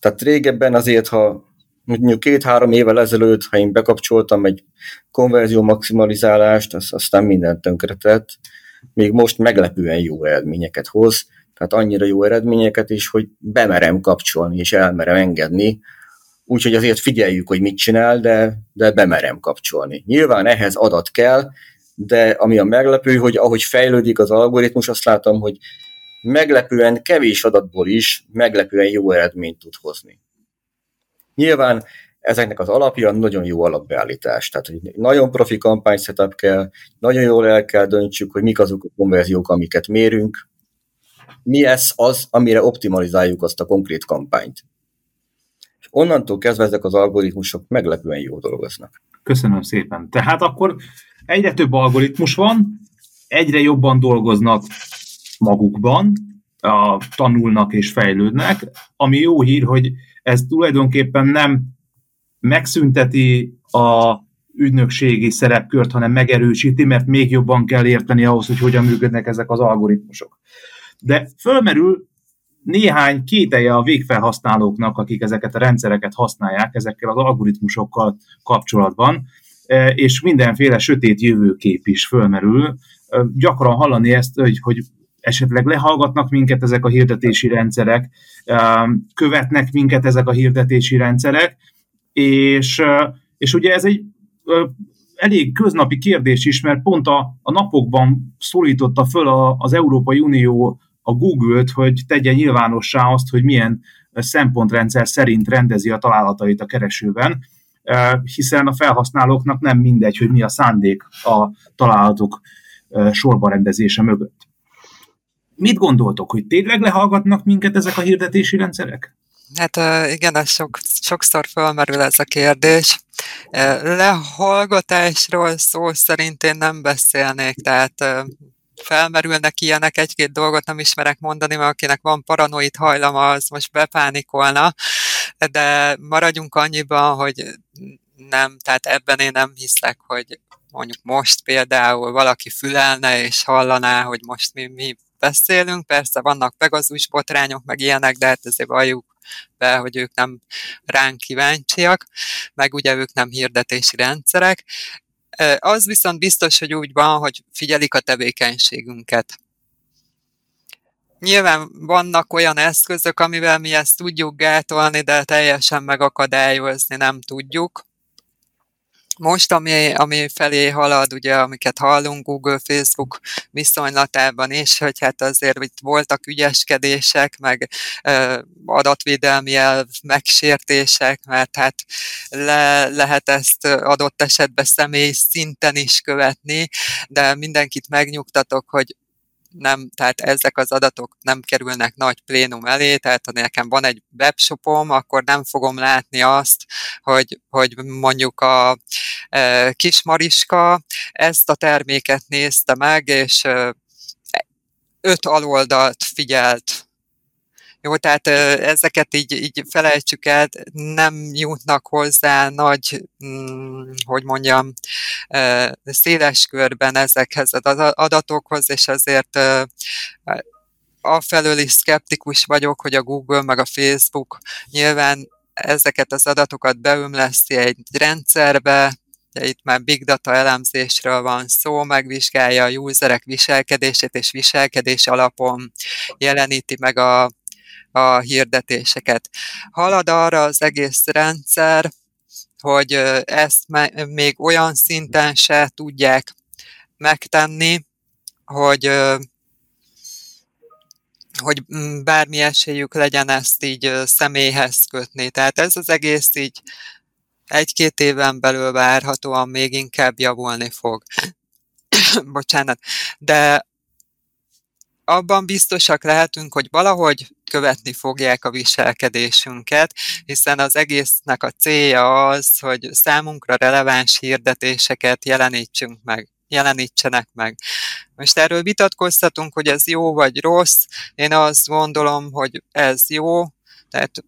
Tehát régebben azért, ha mondjuk két-három évvel ezelőtt, ha én bekapcsoltam egy konverzió maximalizálást, az aztán mindent tönkretett, még most meglepően jó eredményeket hoz, tehát annyira jó eredményeket is, hogy bemerem kapcsolni és elmerem engedni, úgyhogy azért figyeljük, hogy mit csinál, de, de bemerem kapcsolni. Nyilván ehhez adat kell, de ami a meglepő, hogy ahogy fejlődik az algoritmus, azt látom, hogy meglepően kevés adatból is meglepően jó eredményt tud hozni. Nyilván ezeknek az alapja nagyon jó alapbeállítás. Tehát, hogy nagyon profi kampány setup kell, nagyon jól el kell döntsük, hogy mik azok a konverziók, amiket mérünk, mi ez az, amire optimalizáljuk azt a konkrét kampányt. Onnantól kezdve ezek az algoritmusok meglepően jó dolgoznak. Köszönöm szépen. Tehát akkor egyre több algoritmus van, egyre jobban dolgoznak magukban, tanulnak és fejlődnek, ami jó hír, hogy ez tulajdonképpen nem megszünteti a ügynökségi szerepkört, hanem megerősíti, mert még jobban kell érteni ahhoz, hogy hogyan működnek ezek az algoritmusok. De fölmerül néhány kételje a végfelhasználóknak, akik ezeket a rendszereket használják, ezekkel az algoritmusokkal kapcsolatban, e, és mindenféle sötét jövőkép is fölmerül. E, gyakran hallani ezt, hogy, hogy esetleg lehallgatnak minket ezek a hirdetési rendszerek, e, követnek minket ezek a hirdetési rendszerek, és, és ugye ez egy elég köznapi kérdés is, mert pont a, a napokban szólította föl a, az Európai Unió a Google-t, hogy tegye nyilvánossá azt, hogy milyen szempontrendszer szerint rendezi a találatait a keresőben, hiszen a felhasználóknak nem mindegy, hogy mi a szándék a találatok sorba rendezése mögött. Mit gondoltok, hogy tényleg lehallgatnak minket ezek a hirdetési rendszerek? Hát igen, ez sok, sokszor felmerül ez a kérdés. Lehallgatásról szó szerint én nem beszélnék, tehát felmerülnek ilyenek, egy-két dolgot nem ismerek mondani, mert akinek van paranoid hajlama, az most bepánikolna, de maradjunk annyiban, hogy nem, tehát ebben én nem hiszek, hogy mondjuk most például valaki fülelne és hallaná, hogy most mi, mi beszélünk, persze vannak pegazus botrányok, meg ilyenek, de hát azért valljuk be, hogy ők nem ránk kíváncsiak, meg ugye ők nem hirdetési rendszerek. Az viszont biztos, hogy úgy van, hogy figyelik a tevékenységünket. Nyilván vannak olyan eszközök, amivel mi ezt tudjuk gátolni, de teljesen megakadályozni nem tudjuk. Most, ami, ami felé halad, ugye, amiket hallunk Google, Facebook viszonylatában is, hogy hát azért itt voltak ügyeskedések, meg ö, adatvédelmi elv megsértések, mert hát le, lehet ezt adott esetben személy szinten is követni, de mindenkit megnyugtatok, hogy nem, tehát ezek az adatok nem kerülnek nagy plénum elé, tehát ha nekem van egy webshopom, akkor nem fogom látni azt, hogy, hogy mondjuk a e, Kismariska ezt a terméket nézte meg, és e, öt aloldalt figyelt jó, tehát ezeket így, így felejtsük el, nem jutnak hozzá nagy, mm, hogy mondjam, széles körben ezekhez az adatokhoz, és azért afelől is szkeptikus vagyok, hogy a Google meg a Facebook nyilván ezeket az adatokat beömleszti egy rendszerbe, de itt már big data elemzésről van szó, megvizsgálja a userek viselkedését, és viselkedés alapon jeleníti meg a, a hirdetéseket. Halad arra az egész rendszer, hogy ezt még olyan szinten se tudják megtenni, hogy hogy bármi esélyük legyen ezt így személyhez kötni. Tehát ez az egész így egy-két éven belül várhatóan még inkább javulni fog. (coughs) Bocsánat. De abban biztosak lehetünk, hogy valahogy követni fogják a viselkedésünket, hiszen az egésznek a célja az, hogy számunkra releváns hirdetéseket jelenítsünk meg jelenítsenek meg. Most erről vitatkoztatunk, hogy ez jó vagy rossz. Én azt gondolom, hogy ez jó, tehát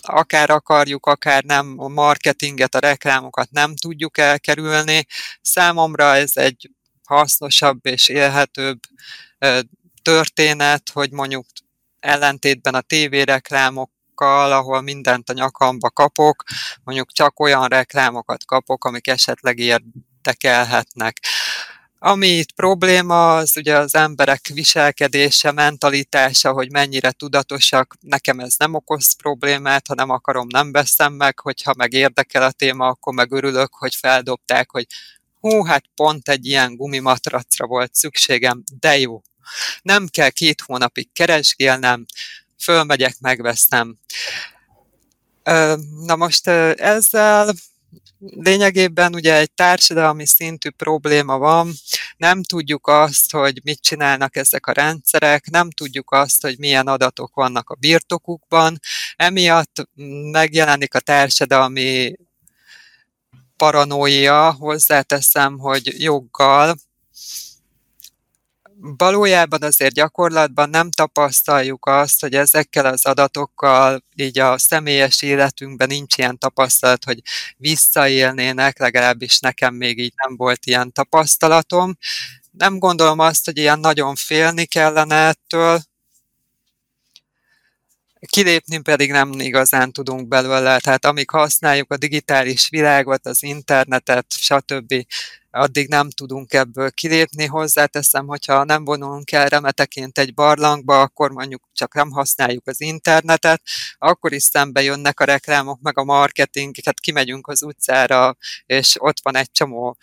akár akarjuk, akár nem, a marketinget, a reklámokat nem tudjuk elkerülni. Számomra ez egy hasznosabb és élhetőbb történet, hogy mondjuk ellentétben a tévéreklámokkal, ahol mindent a nyakamba kapok, mondjuk csak olyan reklámokat kapok, amik esetleg érdekelhetnek. Ami itt probléma, az ugye az emberek viselkedése, mentalitása, hogy mennyire tudatosak. Nekem ez nem okoz problémát, ha nem akarom, nem veszem meg, hogyha meg érdekel a téma, akkor meg örülök, hogy feldobták, hogy hú, hát pont egy ilyen gumimatracra volt szükségem, de jó, nem kell két hónapig keresgélnem, fölmegyek, megveszem. Na most ezzel lényegében ugye egy társadalmi szintű probléma van, nem tudjuk azt, hogy mit csinálnak ezek a rendszerek, nem tudjuk azt, hogy milyen adatok vannak a birtokukban, emiatt megjelenik a társadalmi paranoia, hozzáteszem, hogy joggal, valójában azért gyakorlatban nem tapasztaljuk azt, hogy ezekkel az adatokkal így a személyes életünkben nincs ilyen tapasztalat, hogy visszaélnének, legalábbis nekem még így nem volt ilyen tapasztalatom. Nem gondolom azt, hogy ilyen nagyon félni kellene ettől, kilépni pedig nem igazán tudunk belőle, tehát amíg használjuk a digitális világot, az internetet, stb., addig nem tudunk ebből kilépni. Hozzáteszem, hogyha nem vonulunk el remeteként egy barlangba, akkor mondjuk csak nem használjuk az internetet, akkor is szembe jönnek a reklámok, meg a marketing, hát kimegyünk az utcára, és ott van egy csomó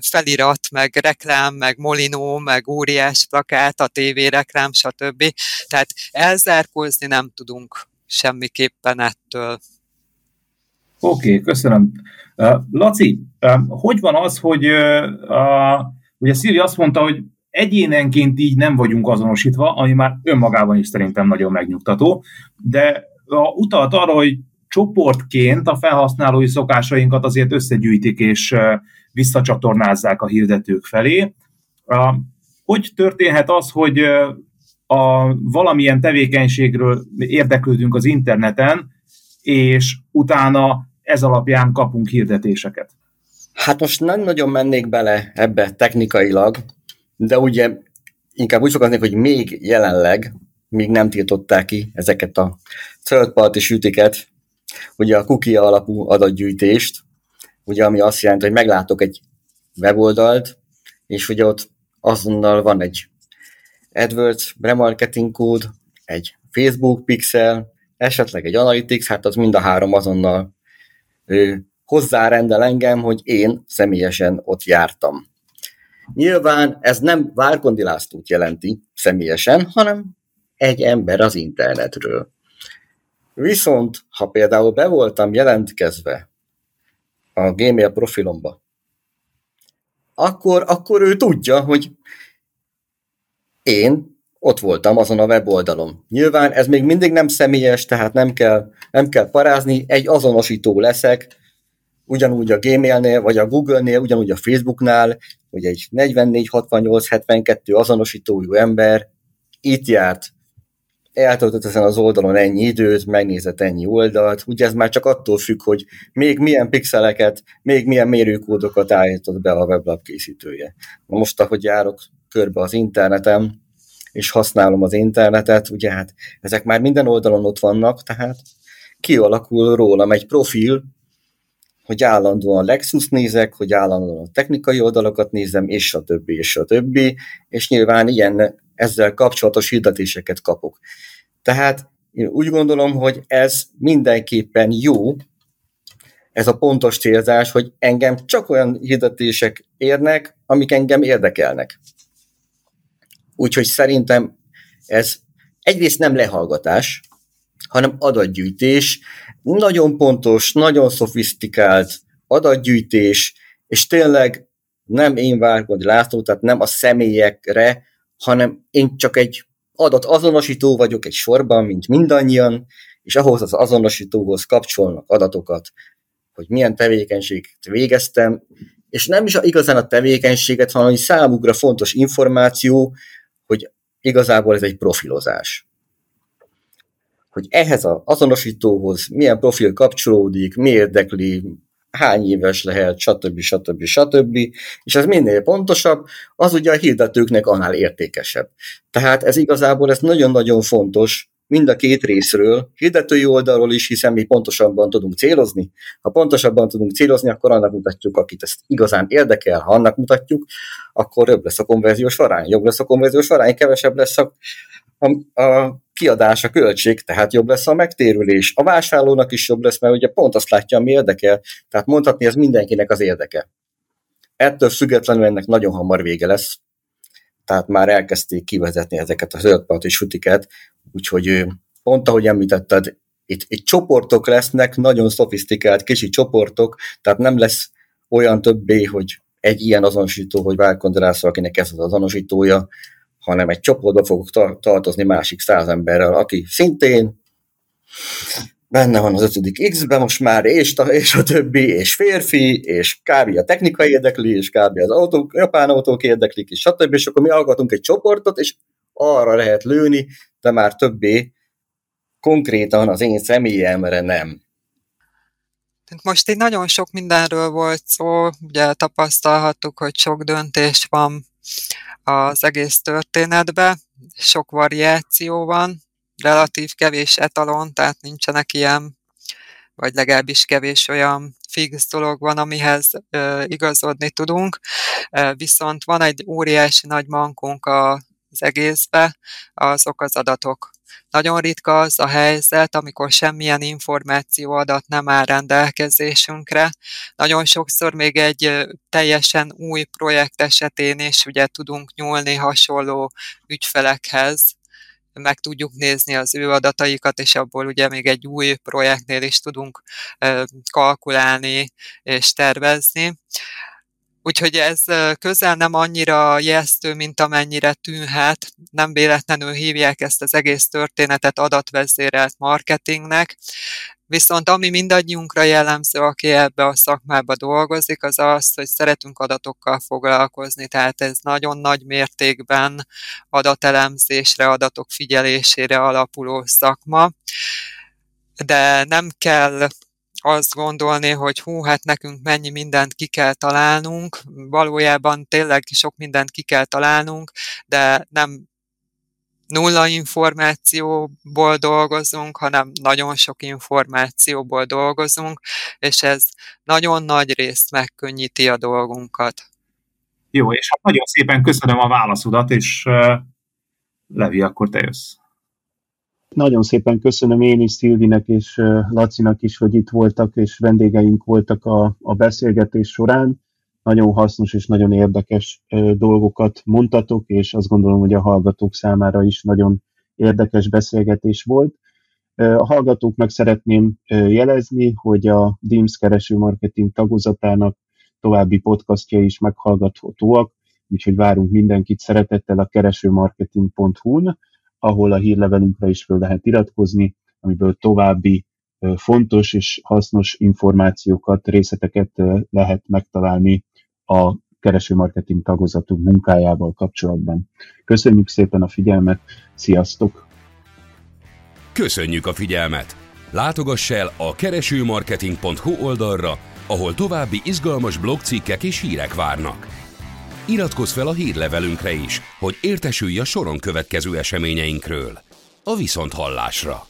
felirat, meg reklám, meg molinó, meg óriás plakát, a tévéreklám, stb. Tehát elzárkózni nem tudunk semmiképpen ettől. Oké, okay, köszönöm. Laci, hogy van az, hogy a, ugye Szilvi azt mondta, hogy egyénenként így nem vagyunk azonosítva, ami már önmagában is szerintem nagyon megnyugtató, de utalt arra, hogy csoportként a felhasználói szokásainkat azért összegyűjtik és visszacsatornázzák a hirdetők felé. Hogy történhet az, hogy a valamilyen tevékenységről érdeklődünk az interneten, és utána ez alapján kapunk hirdetéseket. Hát most nem nagyon mennék bele ebbe technikailag, de ugye inkább úgy fogadnék, hogy még jelenleg, még nem tiltották ki ezeket a third party sütiket, ugye a cookie alapú adatgyűjtést, ugye ami azt jelenti, hogy meglátok egy weboldalt, és ugye ott azonnal van egy AdWords remarketing kód, egy Facebook pixel, esetleg egy Analytics, hát az mind a három azonnal hozzárendel engem, hogy én személyesen ott jártam. Nyilván ez nem Várkondi Lászlót jelenti személyesen, hanem egy ember az internetről. Viszont, ha például be voltam jelentkezve a Gmail profilomba, akkor, akkor ő tudja, hogy én ott voltam azon a weboldalon. Nyilván ez még mindig nem személyes, tehát nem kell, nem kell parázni, egy azonosító leszek, ugyanúgy a Gmailnél, vagy a Google-nél, ugyanúgy a Facebooknál, hogy egy 44, 68, 72 azonosítójú ember itt járt, eltöltött ezen az oldalon ennyi időt, megnézett ennyi oldalt, ugye ez már csak attól függ, hogy még milyen pixeleket, még milyen mérőkódokat állított be a weblap készítője. Most, ahogy járok körbe az interneten, és használom az internetet, ugye hát ezek már minden oldalon ott vannak, tehát kialakul rólam egy profil, hogy állandóan Lexus nézek, hogy állandóan a technikai oldalakat nézem, és a többi, és a többi, és nyilván ilyen ezzel kapcsolatos hirdetéseket kapok. Tehát én úgy gondolom, hogy ez mindenképpen jó, ez a pontos célzás, hogy engem csak olyan hirdetések érnek, amik engem érdekelnek. Úgyhogy szerintem ez egyrészt nem lehallgatás, hanem adatgyűjtés, nagyon pontos, nagyon szofisztikált adatgyűjtés, és tényleg nem én Várkodi László, tehát nem a személyekre, hanem én csak egy adat azonosító vagyok egy sorban, mint mindannyian, és ahhoz az azonosítóhoz kapcsolnak adatokat, hogy milyen tevékenységet végeztem, és nem is igazán a tevékenységet, hanem hogy számukra fontos információ, hogy igazából ez egy profilozás. Hogy ehhez az azonosítóhoz milyen profil kapcsolódik, mi érdekli, hány éves lehet, stb. stb. stb. És ez minél pontosabb, az ugye a hirdetőknek annál értékesebb. Tehát ez igazából ez nagyon-nagyon fontos, mind a két részről, hirdetői oldalról is, hiszen mi pontosabban tudunk célozni. Ha pontosabban tudunk célozni, akkor annak mutatjuk, akit ezt igazán érdekel, ha annak mutatjuk, akkor jobb lesz a konverziós arány. Jobb lesz a konverziós arány, kevesebb lesz a, a, a kiadás, a költség, tehát jobb lesz a megtérülés. A vásárlónak is jobb lesz, mert ugye pont azt látja, ami érdekel. Tehát mondhatni, ez mindenkinek az érdeke. Ettől függetlenül ennek nagyon hamar vége lesz, tehát már elkezdték kivezetni ezeket a zöldparti sütiket, úgyhogy pont ahogy említetted, itt, itt csoportok lesznek, nagyon szofisztikált kicsi csoportok, tehát nem lesz olyan többé, hogy egy ilyen azonosító, hogy Válkondrász, akinek ez az azonosítója, hanem egy csoportba fogok tar- tartozni másik száz emberrel, aki szintén benne van az ötödik X-ben most már, és a, és a többi, és férfi, és kb. a technika érdekli, és kb. az autók, japán autók érdeklik, és stb. És akkor mi alkotunk egy csoportot, és arra lehet lőni, de már többé konkrétan az én személyemre nem. Most itt nagyon sok mindenről volt szó, ugye tapasztalhattuk, hogy sok döntés van az egész történetben, sok variáció van, relatív kevés etalon, tehát nincsenek ilyen, vagy legalábbis kevés olyan fix dolog van, amihez igazodni tudunk. Viszont van egy óriási nagy mankunk az egészbe, azok az adatok. Nagyon ritka az a helyzet, amikor semmilyen információ adat nem áll rendelkezésünkre. Nagyon sokszor még egy teljesen új projekt esetén is ugye tudunk nyúlni hasonló ügyfelekhez, meg tudjuk nézni az ő adataikat, és abból ugye még egy új projektnél is tudunk kalkulálni és tervezni. Úgyhogy ez közel nem annyira jesztő, mint amennyire tűnhet. Nem véletlenül hívják ezt az egész történetet adatvezérelt marketingnek. Viszont ami mindannyiunkra jellemző, aki ebbe a szakmába dolgozik, az az, hogy szeretünk adatokkal foglalkozni, tehát ez nagyon nagy mértékben adatelemzésre, adatok figyelésére alapuló szakma, de nem kell azt gondolni, hogy hú, hát nekünk mennyi mindent ki kell találnunk, valójában tényleg sok mindent ki kell találnunk, de nem nulla információból dolgozunk, hanem nagyon sok információból dolgozunk, és ez nagyon nagy részt megkönnyíti a dolgunkat. Jó, és hát nagyon szépen köszönöm a válaszodat, és uh, Levi, akkor te jössz. Nagyon szépen köszönöm én is Szilvinek és Lacinak is, hogy itt voltak, és vendégeink voltak a, a beszélgetés során. Nagyon hasznos és nagyon érdekes dolgokat mondtatok, és azt gondolom, hogy a hallgatók számára is nagyon érdekes beszélgetés volt. A hallgatóknak szeretném jelezni, hogy a DIMS kereső marketing tagozatának további podcastja is meghallgathatóak, úgyhogy várunk mindenkit szeretettel a keresőmarketing.hu-n ahol a hírlevelünkre is föl lehet iratkozni, amiből további fontos és hasznos információkat, részleteket lehet megtalálni a keresőmarketing tagozatunk munkájával kapcsolatban. Köszönjük szépen a figyelmet, sziasztok! Köszönjük a figyelmet! Látogass el a keresőmarketing.hu oldalra, ahol további izgalmas blogcikkek és hírek várnak. Iratkozz fel a hírlevelünkre is, hogy értesülj a soron következő eseményeinkről. A Viszonthallásra!